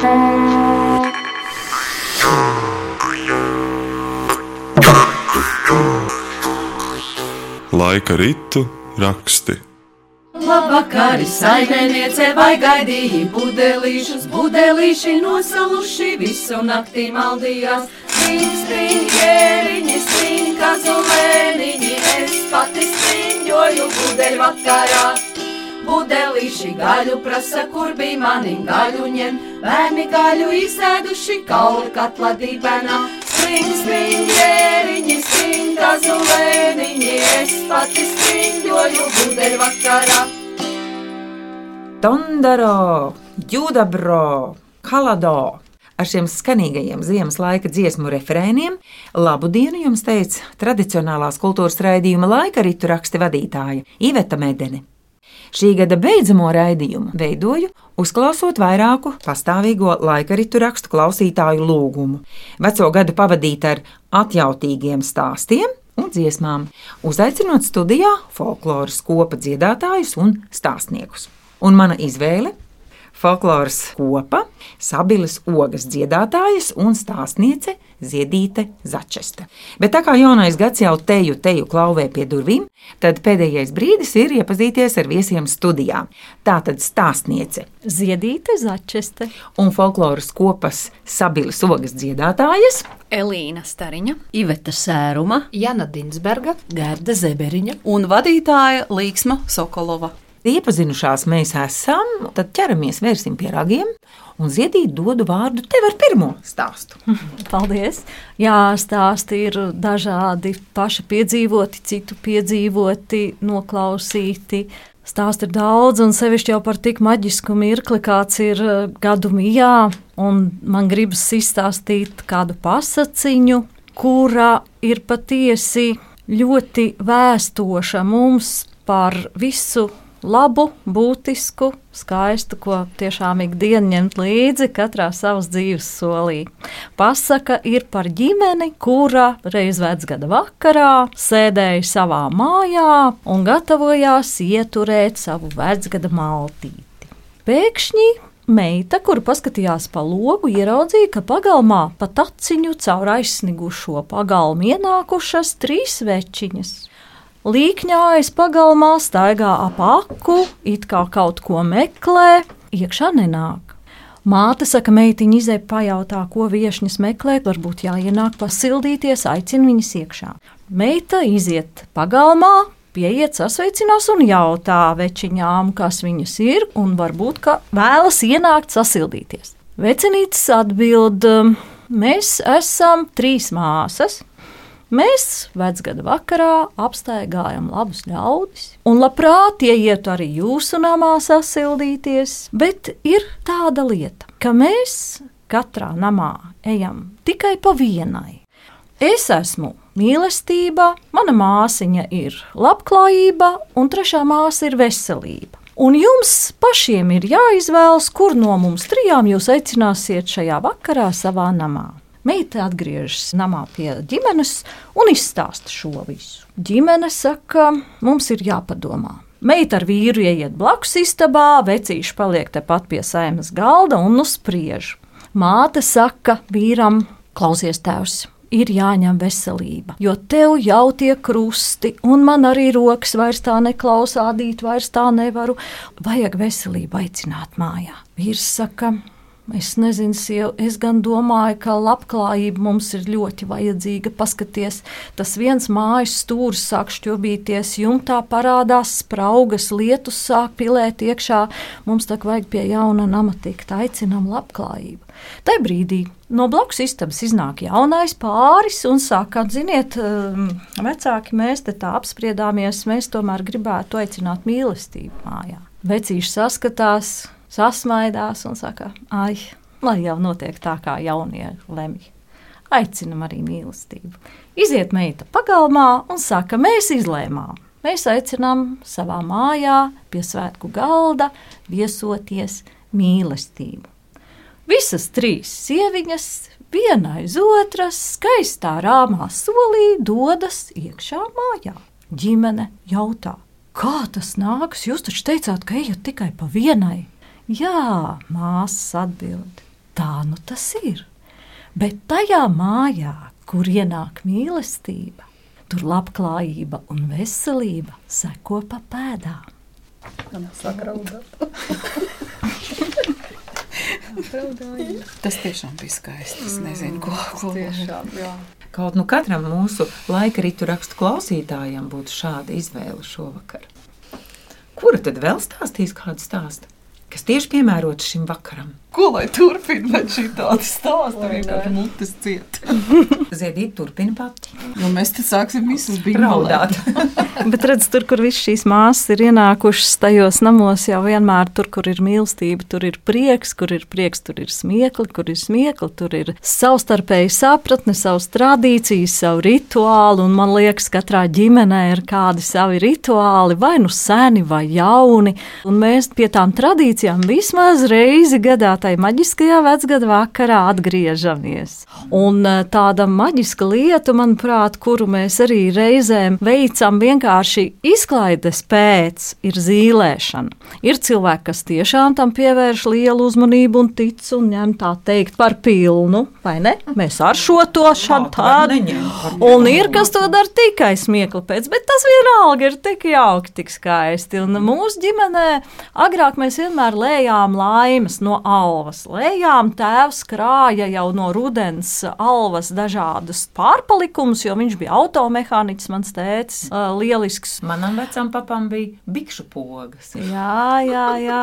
Laika ritu raksti. Labvakari, saimniece, vai gaidīji pudelīšus, pudelīši nosaluši visu naktī maldījās. Spring, spring, ķēriņi, spring, kazulēniņi, es pati sprinģoju pudeļu vakarā. Pudelīši gaļu prasa, kur bija mani gaļu ņem, bērni gaļu izēduši kauli katla dibenā. Spring, spring, ķēriņi, spring, kazulēniņi, es pati sprinģoju pudeļu vakarā. Tondaro, Judabro, Kalado. Ar šiem skanīgajiem ziemas laika dziesmu refrēniem labu dienu jums teica tradicionālās kultūras raidījuma laika ritu raksti vadītāja Iveta Medene. Šī gada beidzamo raidījumu veidoju, uzklausot vairāku pastāvīgo laika ritu rakstu klausītāju lūgumu. Veco gadu pavadīt ar atjautīgiem stāstiem un dziesmām, uzaicinot studijā folkloras kopa dziedātājus un stāstniekus. Un mana izvēle folkloras kopa, Sabilas ogas dziedātājas un stāstniece Ziedīte Začesta. Bet tā kā jaunais gads jau teju, teju klauvē pie durvīm, tad pēdējais brīdis ir iepazīties ar viesiem studijā. Tā tad stāstniece Ziedīte Začeste un folkloras kopas Sabilas ogas dziedātājas Elīna Stariņa, Iveta Sēruma, Jana Dinsberga, Gerda Zeberiņa un vadītāja Līksma Sokolova. Iepazinušās mēs esam, tad ķeramies vērsim pie ragiem un ziedīt dodu vārdu tev ar pirmo stāstu. Paldies! Jā, stāsti ir dažādi, paši piedzīvoti, citu piedzīvoti, noklausīti. Stāsti ir daudz, un sevišķi jau par tik maģisku mirkli, kāds ir eh, gadu mijā. Man gribas izstāstīt kādu pasaciņu, kura ir patiesi ļoti vēstoša mums par visu labu, būtisku, skaistu, ko tiešām ikdienā ņemt līdzi katrā savas dzīves solī. Pasaka ir par ģimeni, kura reiz vecgada vakarā sēdēja savā mājā un gatavojās ieturēt savu vecgada maltīti. Pēkšņi Meita, kur paskatījās pa logu, ieraudzīja, ka pagalmā pa taciņu caur aizsnigušo pagalmu ienākušas trīs večiņas. Līkņājas pagalmā, staigā ap aku, it kā kaut ko meklē, iekšā nenāk. Māte saka, meitiņa izēja pajautā, ko viesņas meklē, varbūt jāienāk pasildīties, aicina viņas iekšā. Meita iziet pagalmā, pieiet, sasveicinās un jautā večiņām, kas viņas ir, un varbūt ka vēlas ienākt sasildīties. Vecinītis atbild: Mēs esam trīs māsas, Mēs vecgada vakarā apstaigājam labus ļaudis, un labprāt ieietu arī jūsu namā sasildīties, bet ir tāda lieta, ka mēs katrā namā ejam tikai pa vienai. Es esmu mīlestība, mana māsiņa ir labklājība, un trešā māsa ir veselība. Un jums pašiem ir jāizvēlas, kur no mums trijām jūs aicināsiet šajā vakarā savā namā. Meita atgriežas namā pie ģimenes un izstāsta šo visu. Ģimene saka, mums ir jāpadomā. Meita ar vīru ieiet blakus istabā, vecīši paliek tepat pie saimas galda un uzspriež. Māte saka vīram, klausies, tēvs, ir jāņem veselība, jo tev jau tie krusti, un man arī rokas vairs tā neklausādīt, vairs tā nevaru. Vajag veselību aicināt mājā. Vīrs saka, Es nezinu, sieva, es gan domāju, ka labklājība mums ir ļoti vajadzīga. Paskaties, tas viens mājas stūris sāk šķobīties, jumtā parādās spraugas, lietus sāk pilēt iekšā. Mums tā vajag pie jauna nama tikt, aicinām labklājību. Tā brīdī no blakus istabas iznāk jaunais pāris un saka, ziniet, vecāki, mēs te tā apspriedāmies, mēs tomēr gribētu aicināt mīlestību mājā. Vecīši saskatās, sasmaidās un saka, ai, lai jau notiek tā, kā jaunie lemj. Aicinam arī mīlestību. Iziet meita pagalmā un saka, mēs izlēmām. Mēs aicinām savā mājā pie svētku galda viesoties mīlestību. Visas trīs sieviņas, viena aiz otras, skaistā rāmā solī dodas iekšā mājā. Ģimene jautā, kā tas nāks? Jūs taču teicāt, ka ejat tikai pa vienai. Jā, māsas atbild. tā nu tas ir. Bet tajā mājā, kur ienāk mīlestība, tur labklājība un veselība seko pa pēdām. Tas tiešām bija skaisti. Es nezinu, ko, ko Tiešām, jā. Kaut nu katram mūsu laika ritu rakstu klausītājam būtu šāda izvēle šovakar. Kura tad vēl stāstīs kādu stāstu, kas tieši piemērots šim vakaram? Ko lai turpina, bet šī tāda stāsta vienkārši mutes ciet. Ziedīt, turpina pati. Nu, mēs te sāksim visas Raudāt. Bet redz, tur, kur visas šīs māsas ir ienākušas tajos namos, jau vienmēr tur, kur ir mīlestība, tur ir prieks, kur ir prieks, tur ir smiekli, kur ir smiekli, tur ir savstarpēji sapratne, savas tradīcijas, savu rituālu. Un man liekas, katrā ģimenē ir kādi savi rituāli, vai nu seni, vai jauni. Un mēs pie tām tradīcijām vismaz reizi gadā tai maģiskajā vecgada vakarā atgriežamies. Un eh, tāda maģiska lieta, manuprāt, kuru mēs arī reizēm veicam vienkārši izklaides pēc, ir zīlēšana. Ir cilvēki, kas tiešām tam pievērš lielu uzmanību un tic un ņem tā teikt par pilnu, vai ne? Mēs ar šo to šādu tādu. Un ir, kas to dara tikai smiekli pēc, bet tas vienalga ir tik jauki, tik skaisti. Un mūsu ģimenē agrāk mēs vienmēr lējām laimes no algas alvas lejām. Tēvs krāja jau no rudens alvas dažādus pārpalikumus, jo viņš bija automehāniķis, mans tēvs, lielisks. Manam vecam papam bija bikšu pogas. Jā, jā, jā.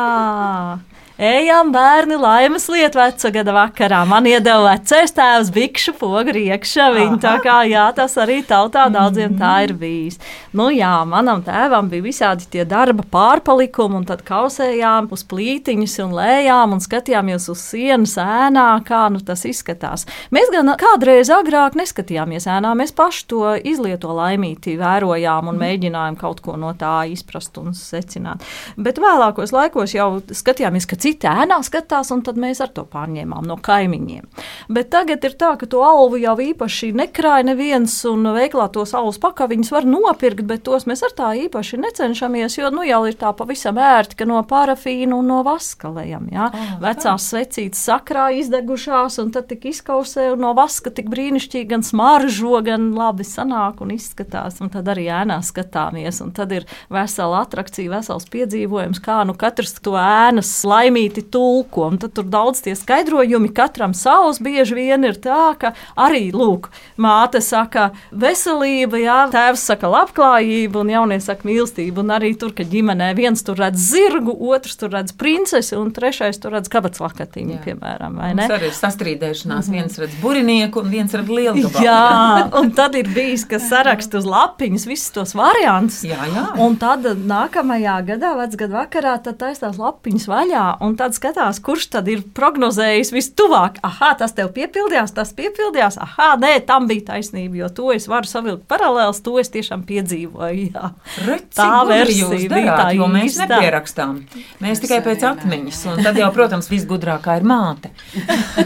Ejam, bērni, laimes lietu veca gada vakarā. Man iedeva vecais tēvs bikšu pogu iekšā. Viņa tā kā, jā, tas arī tautā daudziem tā ir bijis. Nu jā, manam tēvam bija visādi tie darba pārpalikumi, un tad kausējām uz plītiņas un lējām un skatījāmies uz sienas ēnā, kā nu tas izskatās. Mēs gan kādreiz agrāk neskatījāmies ēnā, mēs paši to izlieto laimīti vērojām un mēģinājām kaut ko no tā izprast un secināt. Bet vēlākos laikos jau skatījāmies, ka citi ēnā skatās, un tad mēs ar to pārņēmām no kaimiņiem. Bet tagad ir tā, ka to alvu jau īpaši nekrāja neviens, un veiklā tos alus pakaviņus var nopirkt, bet tos mēs ar tā īpaši necenšamies, jo nu jau ir tā pavisam ērti, ka no parafīna un no vaska lejam. Ja? Oh, Vecās svecītes sakrā izdegušās, un tad tik izkausē, un no vaska tik brīnišķīgi gan smaržo, gan labi sanāk un izskatās, un tad arī ēnā skatāmies, un tad ir vesela atrakcija, vesels piedzīvojums, kā nu katrs to ēnas laimīgi laimīti tulko. Un tad tur daudz tie skaidrojumi, katram savs bieži vien ir tā, ka arī, lūk, māte saka veselība, jā, tēvs saka labklājība un jaunie saka mīlestība. Un arī tur, ka ģimenē viens tur redz zirgu, otrs tur redz princesi un trešais tur redz kabatslakatiņu, piemēram? Tas arī ir sastrīdēšanās. Mm -hmm. Viens redz burinieku un viens redz lielu gabalu. Jā, un tad ir bijis, kas saraksta uz lapiņas visus tos variantus. Jā, jā. Un tad nākamajā gadā, vecgadu vakarā, tad taisās lapiņas vaļā un tad skatās, kurš tad ir prognozējis vistuvāk. Ah, tas tev piepildījās, tas piepildījās. Ah, nē, tam bija taisnība, jo to es varu savilkt paralēlus, to es tiešām piedzīvoju. Jā. Reci, tā versija bija tā, jo mēs īstā. nepierakstām. Mēs tikai pēc atmiņas, un tad jau, protams, visgudrākā ir māte.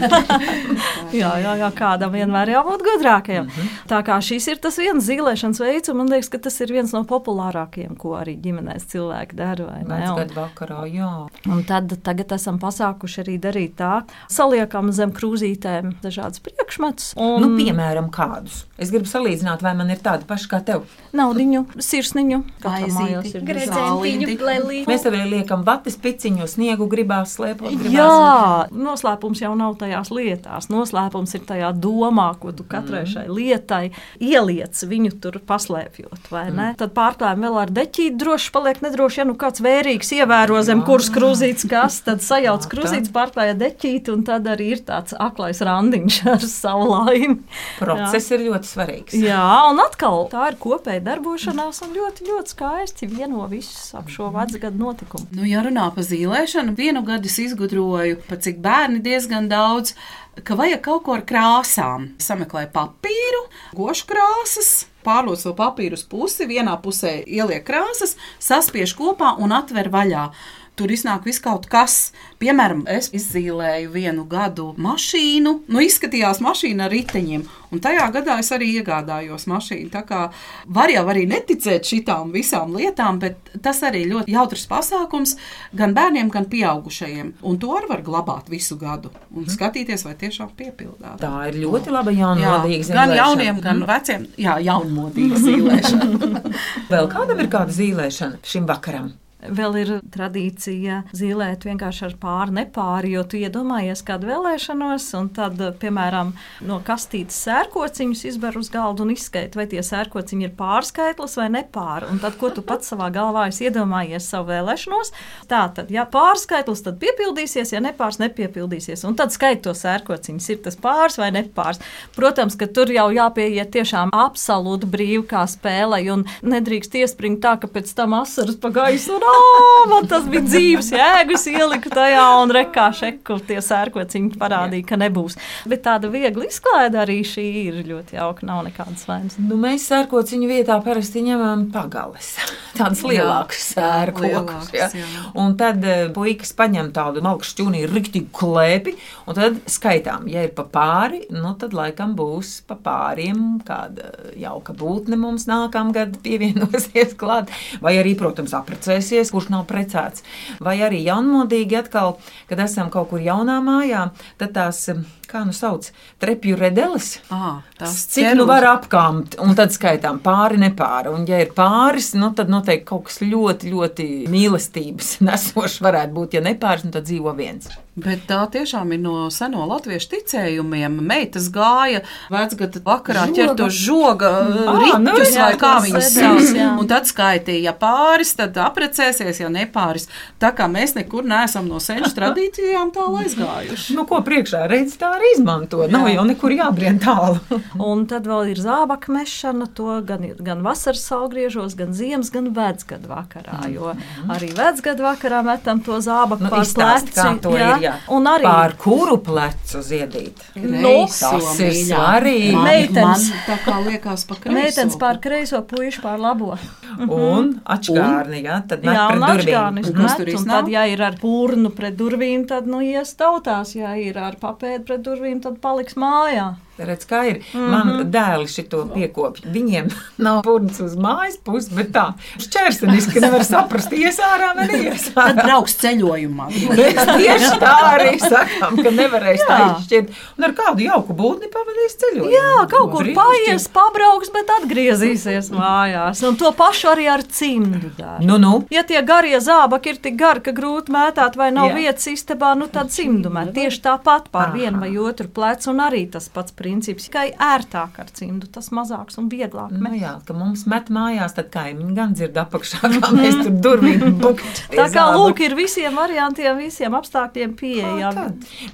jā, jā, jā, kādam vienmēr jābūt gudrākajam. Mm -hmm. Tā kā šis ir tas viens zīmēšanas veids, un man liekas, ka tas ir viens no populārākajiem, ko arī ģimenēs cilvēki dara. Gadu vakarā, jā. Un tad, tad tagad esam pasākuši arī darīt tā, saliekam zem krūzītēm dažādas priekšmetus. Un... Nu, piemēram, kādus. Es gribu salīdzināt, vai man ir tādi paši kā tev. Naudiņu, sirsniņu, gredzentiņu, blēlī. Mēs arī liekam vates piciņu, sniegu gribās slēpot. Gribās Jā, noslēpums jau nav tajās lietās. Noslēpums ir tajā domā, ko tu katrai mm. šai lietai ieliec, viņu tur paslēpjot, vai ne? Mm. Tad pārklājam vēl ar deķīti, droši paliek nedroši, ja nu kāds vērīgs ievēro zem kuras krūzītes kas, tad sajauc krūzītes, pārklāja deķīti, un tad arī ir tāds aklais randiņš ar savu laimi. Process Jā. ir ļoti svarīgs. Jā, un atkal tā ir kopēja darbošanās, un ļoti, ļoti skaisti vieno visus ap šo vecgadu notikumu. Nu, ja runā par zīlēšanu, vienu gadu es izgudroju, pat cik bērni diezgan daudz, ka vajag kaut ko ar krāsām. Sameklēju papīru, gošu krāsas pārlūdz to papīru uz pusi, vienā pusē ieliek krāsas, saspiež kopā un atver vaļā. Tur iznāk viss kaut kas. Piemēram, es izzīmēju vienu gadu mašīnu, nu izskatījās mašīna ar riteņiem, un tajā gadā es arī iegādājos mašīnu. Tā kā var jau arī neticēt šitām visām lietām, bet tas arī ļoti jautrs pasākums gan bērniem, gan pieaugušajiem. Un to arī var glabāt visu gadu un skatīties, vai tiešām piepildās. Tā ir ļoti laba jaunmodīga Jā, gan jauniem, gan veciem. Jā, jaunmodīga zīmēšana. Vēl kādam ir kāda zīmēšana šim vakaram? Vēl ir tradīcija zīmēt vienkārši ar pāri, nepāri, jo tu iedomājies kādu vēlēšanos, un tad, piemēram, no kastītes sērkociņus izber uz galda un izskaidro, vai tie sērkociņi ir pārskaitlis vai nepāri. Un tad, ko tu pats savā galvā esi iedomājies savu vēlēšanos, tā tad, ja pārskaitlis, tad piepildīsies, ja nepārs nepiepildīsies. Un tad skait to sērkociņus, ir tas pāris vai nepārs. Protams, ka tur jau jāpieiet tiešām absolūti brīvi kā spēlē, un nedrīkst iespringt tā, ka pēc tam asaras pa gaisu un oh, man tas bija dzīves jēgas, ieliku tajā un rekā šeku tie sērkociņi parādīja, ka nebūs. Bet tāda viegla izklaide arī šī ir ļoti jauka, nav nekādas vainas. Nu, mēs sērkociņu vietā parasti ņemam pagales, tādas lielākas sērkokus. Ja? Un tad uh, puikas paņem tādu malku šķūnī, riktīgu klēpi, un tad skaitām, ja ir pa pāri, nu tad laikam būs pa pāriem kāda jauka būtne mums nākamgad pievienosies klāt, vai arī, protams, aprecēsies, kurš nav precēts. Vai arī jaunmodīgi atkal, kad esam kaut kur jaunā mājā, tad tās, kā nu sauc, trepju redeles. Tas Cik nu var apkāpt, un tad skaitām pāri, nepāri. Un, ja ir pāris, nu, tad noteikti kaut kas ļoti, ļoti mīlestības nesošs varētu būt. Ja nepāris, nu, tad dzīvo viens. Bet tā tiešām ir no seno latviešu ticējumiem. Meitas gāja vecgada vakarā ķert to žoga Ā, nu, vai kā viņas sauc. Un tad skaitīja, ja pāris, tad aprecēsies, ja nepāris. Tā kā mēs nekur neesam no senču tradīcijām tālu aizgājuši. Nu, ko priekšā redz, tā arī izmanto. Nav jau nekur jābrien tālu. Un tad vēl ir zābaka mešana, to gan, gan vasaras saulgriežos, gan ziemas, gan vecgada vakarā. Jo arī vecgada vakarā metam to zābaku Nu, pār izstāsti, kā to jā. ir, jā. Un arī Pār kuru plecu ziedīt? Nu, tas ir svarīgi. Meitenes. man tā kā liekas pa kreiso. meitenes pār kreiso, puiši pār labo. Un atšķārni, jā, tad Jā, pret un iznāk? tad, ja ir ar pūnu pret durvīm, tad nu ies tautās. Ja ir ar papēdi pret durvīm, tad paliks mājā. Redz, kā ir. Mm -hmm. Man dēli šito piekopja. Viņiem nav pūns uz mājas puses, bet tā šķērseniski nevar saprast, ies ārā vai neies Tad brauks ceļojumā. Mēs tieši tā arī sakām, ka nevarēs tā Jā. izšķirt. Un ar kādu jauku būtni pavadīs ceļojumu. Jā, kaut kur paies, pabrauks, bet atgriezīsies mājās. Un to pašu arī ar cimdu dara. Nu, nu. Ja tie garie zābaki ir tik gari, ka grūti mētāt vai nav Jā. Vietas istabā, nu tad cimdu mēt. Tieši tāpat pār vienu vai otru plecu, un arī tas pats princips. Tikai ērtāk ar cimdu, tas mazāks un vieglāk. Nu, met. jā, ka mums met mājās, tad kaimiņi gan dzird apakšā, kā mēs tur durvīm bukti. Tā kā lūk, ir visiem variantiem, visiem apstākļiem pieejami.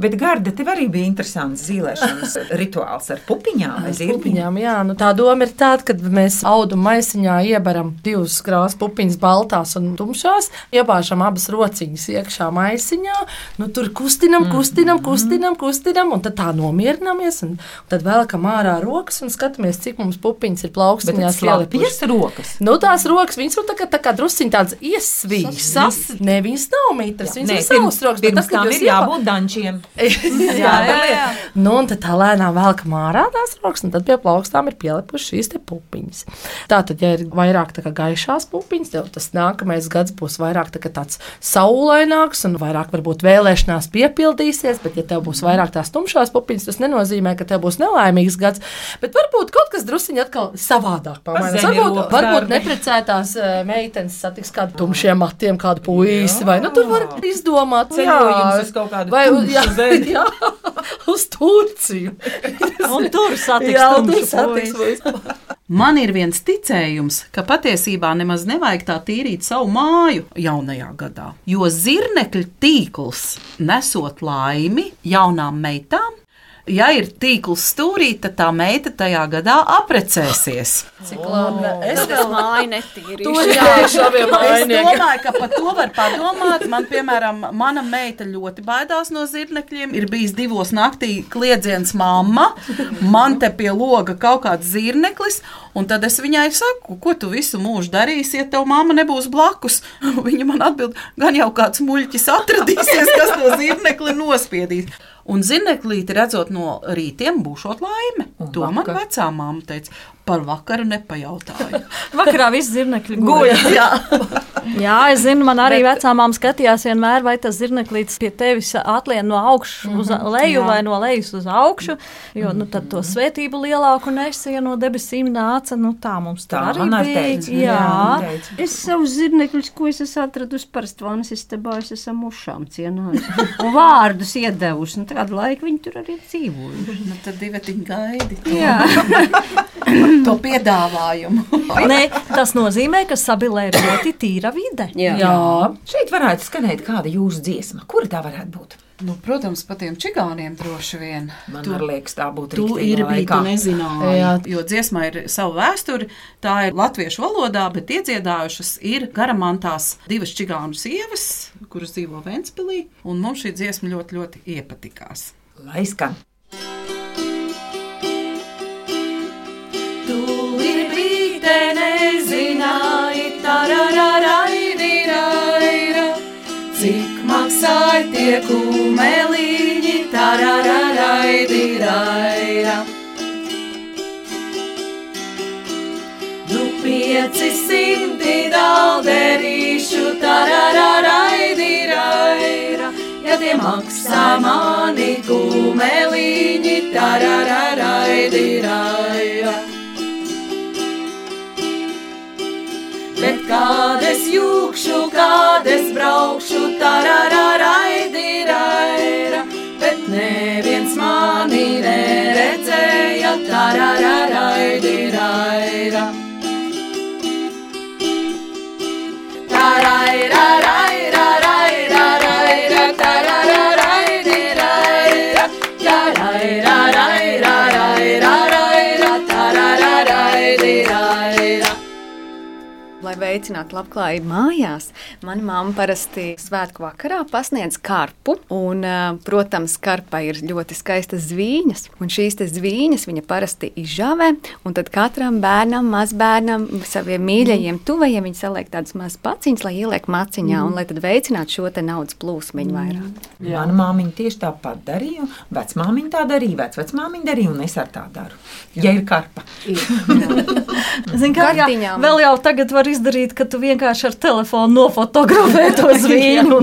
Bet Garda, tev arī bija interesants zīmēšanas rituāls ar pupiņām vai zirpiņām. Pupiņām, jā, nu tā doma ir tāda, ka mēs audu maisiņā iebaram divas krāsas pupiņas, baltās un tumšās, iebāžam abas rociņas iekšā maisiņā, nu tur kustinam, kustinam, kustinam, kustinam, un tad tā nomierinamies, un, un tad velkam ārā rokas un skatāmies, cik mums pupiņas ir plaukstiņās slapjas rokas. Nu, tās rokas, viņas ir tā kā, tā kā drusciņā tādas iesvīgas. Ne, viņas nav mitras, viņas ir savas rokas. kad tam ir jābūt dančiem. jā, Jā, jā, jā. Nu, un tad tā lēnām velkam ārā tās rokas, un tad pie plaukstām ir pielikušas šīs pupiņas. Tā tad, ja ir vairāk tā gaišās pupiņas, tad tas nākamais gads būs vairāk tā tāds saulaināks, un vairāk varbūt vēlēšanās piepildīsies. Bet, ja tev būs vairāk tās tumšās pupiņas, tas nenozīmē, ka tev būs nelaimīgs gads. Bet varbūt kaut kas drusciņš atkal savādāk pamainās. Varbūt, varbūt neprecētās meitenes satiks kādu tumšiem matiem, kādu puisi, vai nu tur var izdomāt Ceļojums uz kaut kādu vai jā, zemi. jā, uz Turciju. Un tur satiks Jā, un tur satiks puisi. Man ir viens ticējums, ka patiesībā nemaz nevajag tā tīrīt savu māju jaunajā gadā. Jo zirnekļa tīkls nesot laimi jaunām meitām, ja ir tīkls stūrī, tad tā meita tajā gadā aprecēsies. Cik labi. Es Es vēl māju netīrīšu. to jāšu saviem Es mainiem. domāju, ka par to var padomāt. Man, piemēram, mana meita ļoti baidās no zirnekļiem. Ir bijis divos naktī kliedziens mamma, man te pie loga kaut kāds zirneklis, un tad es viņai saku, ko tu visu mūžu darīsi, ja tev mamma nebūs blakus. Viņa man atbild, gan jau kāds muļķis atradīsies, kas to zirnekli nospiedīs. Un zirneklīti redzot no rītiem, būšot laime. Un To man vakar? vecā mamma teica. Par vakaru nepajautāju. Vakarā viss zirnekļi guļ. Jā. Jā, es zinu, man arī Bet... vecā māte skatījās vienmēr, vai tas zirneklītis pie tevis atlien no augšas uz leju jā. vai no lejas uz augšu. Jo nu, tad to svētību lielāku nesija no debesīm nāca. Nu, tā mums tā Tā arī bija. teica. Jā. man teica. Es savus zirnekļus, ko es esmu atradusi parasti vānas istabā, es esmu mušām cienājusi. Un vārdus iedevusi, un kādu laiku viņi tur arī dzīvojuši. Nu, tad divi tiņi gaidi Jā, to piedāvājumu. Nē, tas nozīmē, ka sabilē ir ļoti tīra vide. jā. Jā. Šeit varētu skanēt kāda jūsu dziesma. Kur tā varētu būt? Nu, protams, par tiem čigāniem droši vien. Man Tu- liekas, tā būtu Tu riktīga ir bijis, tu laikā. nezināji. Jā. Jo dziesmā ir sava vēsture, tā ir latviešu valodā, bet iedziedājušas ir garamantās divas čigānu sievas, kuras dzīvo Ventspilī, un mums šī dziesma ļoti, ļoti iepatikās. Lai skan. Tu ir bīte, nezināji, tarararaidiraira. Cik maksāja tie kumeliņi, tarararaidiraira. Nu pieci simti dalderīšu, tarararaidiraira. Ja tie maksā mani kumeliņi, tarararaidiraira. Jūkšu, kādas braukšu, tarararaidiraira. Lai veicinātu labklājību mājās, manā mamma parasti svētku vakarā pasniedz karpu. Un, protams, karpā ir ļoti skaistas zvīņas, un šīs zvīņas viņa parasti izžāvē. un Tad katram bērnam, mazbērnam, saviem mīļajiem, tuvajiem viņa saliek tādas mazas paciņas, lai ieliek maciņā, un lai tad veicinātu šo naudas plūsmu vairāk. Mana māmiņa tieši tāpat darīja. Vecmāmiņa tā darīja, vecmāmiņa darīja, un es ar tā daru. Ja ir karpa. Zini, kā, jā, vēl jau tagad var izdarīt, ka tu vienkārši ar telefonu nofotografē to zvīņu,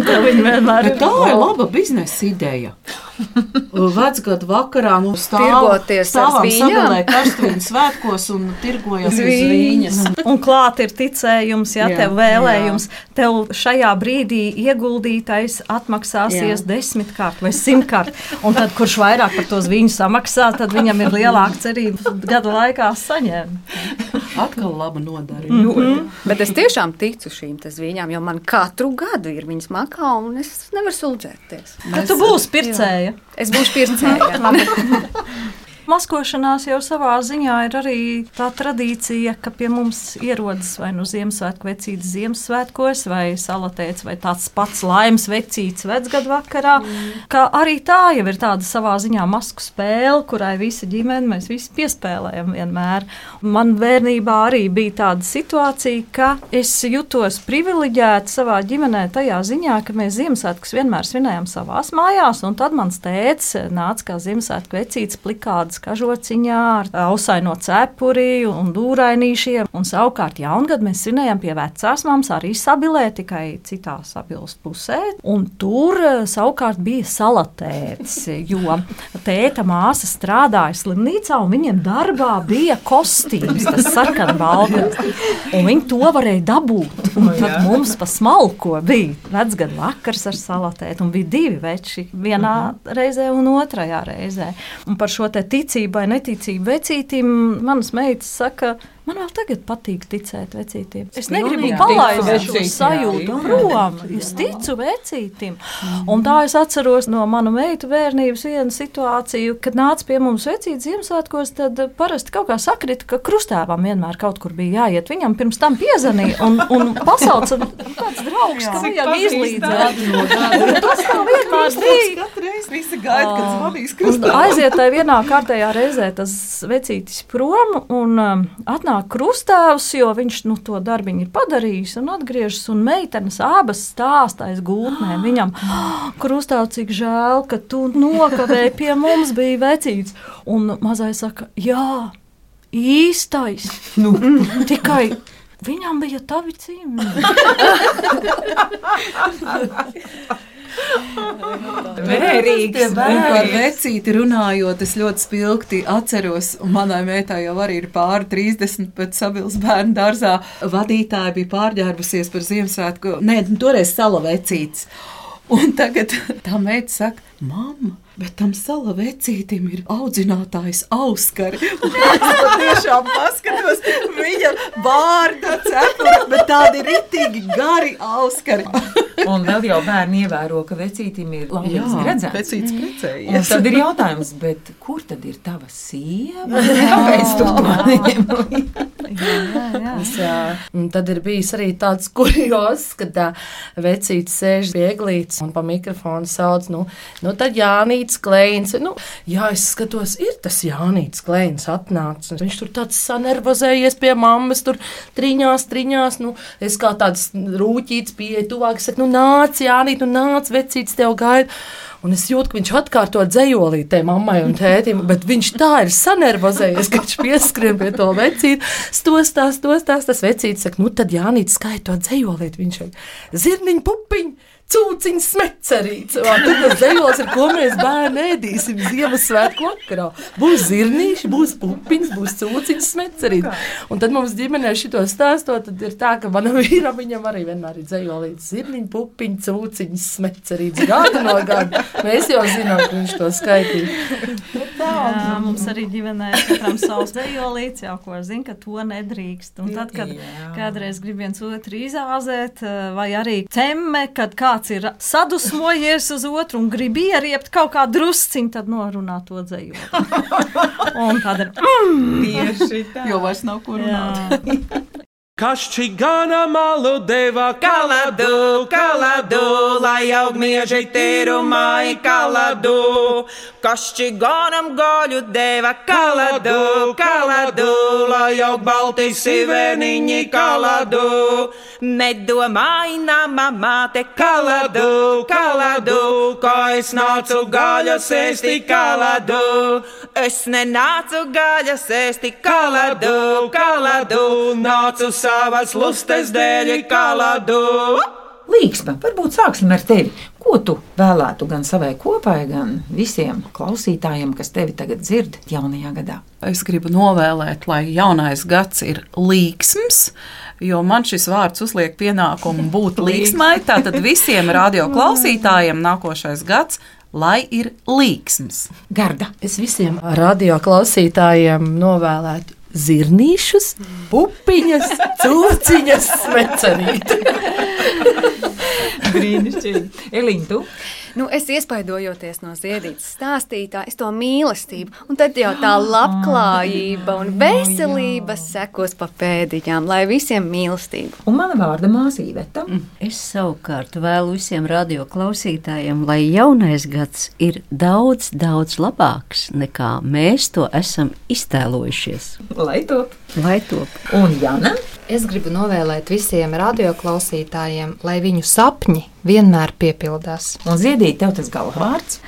Bet tā ir laba biznesa ideja. Vecgadu vakarā stāv, Tirgoties ar stāvam zvīņām? sabilē karstvīnu svētkos un tirgojam Zvīņas. Un klāt ir ticējums, ja Jā, tev vēlējums, tev šajā brīdī ieguldītais atmaksāsies Jā. desmitkārt vai simtkārt. Un tad, kurš vairāk par to viņu samaksā, tad viņam ir lielāka cerība gada laikā saņemt. Atkal laba nodarība. Mm. Bet es tiešām ticu šīm te zvīņām, jo man katru gadu ir viņas makā, un es nevaru sulģēties. Tad tu būsi pircēja. Es būšu pircēja. Maskošanās jau savā ziņā ir arī tā tradīcija, ka pie mums ierodas vai nu Ziemassvētku vecītis Ziemassvētkos, vai salatēts, vai tāds pats laimes vecītis vecgadu vakarā. Mm. Kā arī tā jau ir tāda savā ziņā masku spēle, kurai visa ģimene mēs visi piespēlējam vienmēr. Man bērnībā arī bija tāda situācija, ka es jutos privileģēta savā ģimenē tajā ziņā, ka mēs Ziemassvētkus vienmēr svinējām savās mājās, un tad mans tēvs nāca kā Ziemassvētku vecītis plikādas kažociņā ar ausaino cepuri un dūrainīšiem, un savukārt jaungadu mēs svinējām pie vecās mammas arī sabilē, tikai citā sabilas pusē, un tur savukārt bija salatēts, jo tēta māsa strādāja slimnīcā, un viņiem darbā bija kostīms, tas sarkanbalgais, un viņi to varēja dabūt, un tad mums pa smalko bija vecgadu vakars ar salatētu, un bija divi veči vienā reizē un otrajā reizē. Un par šo te ticībai, neticību vecītim, manas meitas saka, man vēl tagad patīk ticēt vecītim. Es negribu palaist šo sajūtu prom. Es ticu vecītim. Un tā es atceros no manu meitu bērnības vienu situāciju, kad nāca pie mums vecītis Ziemassvētkos, tad eh, parasti kaut kā sakrita, ka krustēvam vienmēr kaut kur bija jāiet. Viņam pirms tam piezvanīja un, un pasauca kāds draugs, ka vajag izlīdzēt. Tas tā vienmēr bija. Katru reizi visi gaida, kad zvanīs Un krustā. aiziet tajā vienā kārtējā reizē tas vecītis prom un um, atnāk krustāvs, jo viņš nu, to darbiņu ir padarījis un atgriežas. Un meitenes abas stāsta aiz gūtnēm. Viņam krustāvs, cik žēl, ka tu nokavēji pie mums bija vecītis. Un mazais saka, jā, īstais. Nu. Tikai viņam bija tavi cimdi. Vērīgs. Par vecīti runājot, es ļoti spilgti atceros, un manai meitai jau arī ir pāri 30, bet Sabils bērnu dārzā vadītāja bija pārģērbusies par Ziemassvētku. Nē, toreiz sala vecītis. Un tagad tā meita saka, mamma, bet tam sala vecītim ir audzinātājs Auskari. Un Es patiešām paskatos, viņa vārda cepura, bet tādi ritīgi gari Auskari. Un vēl jau bērni ievēro, ka vecītim ir laulības gredzens. vecītis Un precējies. tad ir jautājums, bet kur tad ir tava sieva? Kāpēc tu to neņem? Jā. Un tad ir bijis arī tāds kurjos, kad tā vecīte sēž pie eglītes un pa mikrofonu sauc, nu, nu tad Jānīts Kleins. Nu, jā, es skatos, ir tas Jānīts Kleins atnācis. Viņš tur tāds sanervozējies pie mammas, tur triņās, triņās. Nu, es kā tāds rūķīts pieeja tuvāk, es saku, nu nāc, Jānīt, nu nāc, vecīts tev gaida. Un es jūtu, ka viņš atkārto dzējolīti tai mammai un tētim, bet viņš tā ir sanervozējies, ka viņš pieskrien pie to vecīti. Stostās, stostās, tas vecītis saka, nu tad Jānīt skaito dzējolīti. Viņš ir zirniņu pupiņu. Cūciņš smecerīts. Tad dzējos, ar ko mēs bērni ēdīsim Ziemassvētku vakarā. Būs zirnīši, būs pupiņas, būs cūciņš smecerīts. Un tad mums ģimenē šito stāstot, tad ir tā, ka manam vīram viņam arī vienmēr ir dzējolīts zirniņu pupiņu, cūciņš smecerīts. Gada no gada. Mēs jau zinām, ka viņš to skaitīja. Jā, mums arī ģimenē ir katram savs dejolīts, jau ko zina, ka to nedrīkst. Un tad, kad Jā. kādreiz grib viens otru izāzēt, vai arī cemme, kad kāds ir sadusmojies uz otru un grib ieriept kaut kā drusciņu, tad norunā to dzēju. Un tad ir. Tieši tā. Jo vairs nav ko runāt. Jā. Kašķigana malu deva kaladu, kaladu, lai aug mieži tīrumai kaladu. Kašķiganam gaļu deva kaladu, kaladu, lai aug balti siveniņi kaladu. Nedomāj nama māte kaladu, kaladu, kā es nācu gaļas ēsti kaladu. Es nenācu gaļas ēsti kaladu, kaladu, nācu savas lustes dēļ kaladu. Līksma, varbūt sāksim ar tevi. Ko tu vēlētu gan savai kopai, gan visiem klausītājiem, kas tevi tagad dzird jaunajā gadā? Es gribu novēlēt, lai jaunais gads ir līksms, jo man šis vārds uzliek pienākumu būt līksmai. Tātad visiem radioklausītājiem nākošais gads, lai ir līksms. Garda. Es visiem radio klausītājiem novēlētu zirnīšus, pupiņas, cūciņas, smecerīti. Brīnišķīgi. Elīna, tu? Nu, es iespaidojoties no ziedītas stāstītā, es to mīlestību, un tad jau tā labklājība un veselība sekos pa pēdiņām, lai visiem mīlestību. Un mana vārda māsīveta. Es savukārt vēlu visiem radioklausītājiem, lai jaunais gads ir daudz, daudz labāks nekā mēs to esam iztēlojušies. Lai to. Lai top! Un Jana? Es gribu novēlēt visiem radioklausītājiem, lai viņu sapņi vienmēr piepildās. Un ziedīt tev tas galvārds.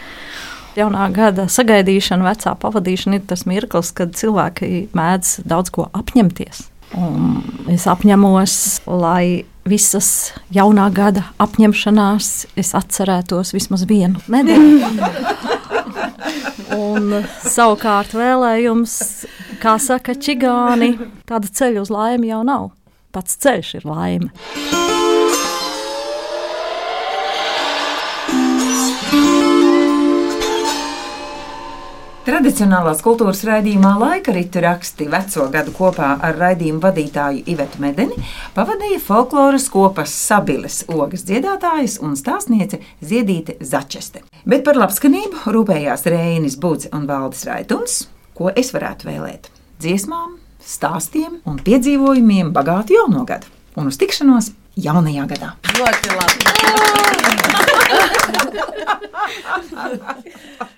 Jaunā gada sagaidīšana, vecā pavadīšana ir tas mirklis, kad cilvēki mēdz daudz ko apņemties. Un es apņemos, lai visas jaunā gada apņemšanās es atcerētos vismaz vienu nedēļu. Un savukārt vēlējums, kā saka čigāni, tāda ceļa uz laimi jau nav. Pats ceļš ir laime. Tradicionālās kultūras raidījumā laika ritu raksti veco gadu kopā ar raidījumu vadītāju Ivetu Medeni pavadīja folkloras kopas sabiles ogas dziedātājas un stāstniece Ziedīte Začeste. Bet par labskanību rūpējās Rēnis Budze un Valdis Raituns, ko es varētu vēlēt - dziesmām, stāstiem un piedzīvojumiem bagātu jauno gadu. Un uz tikšanos jaunajā gadā! Ļoti labi!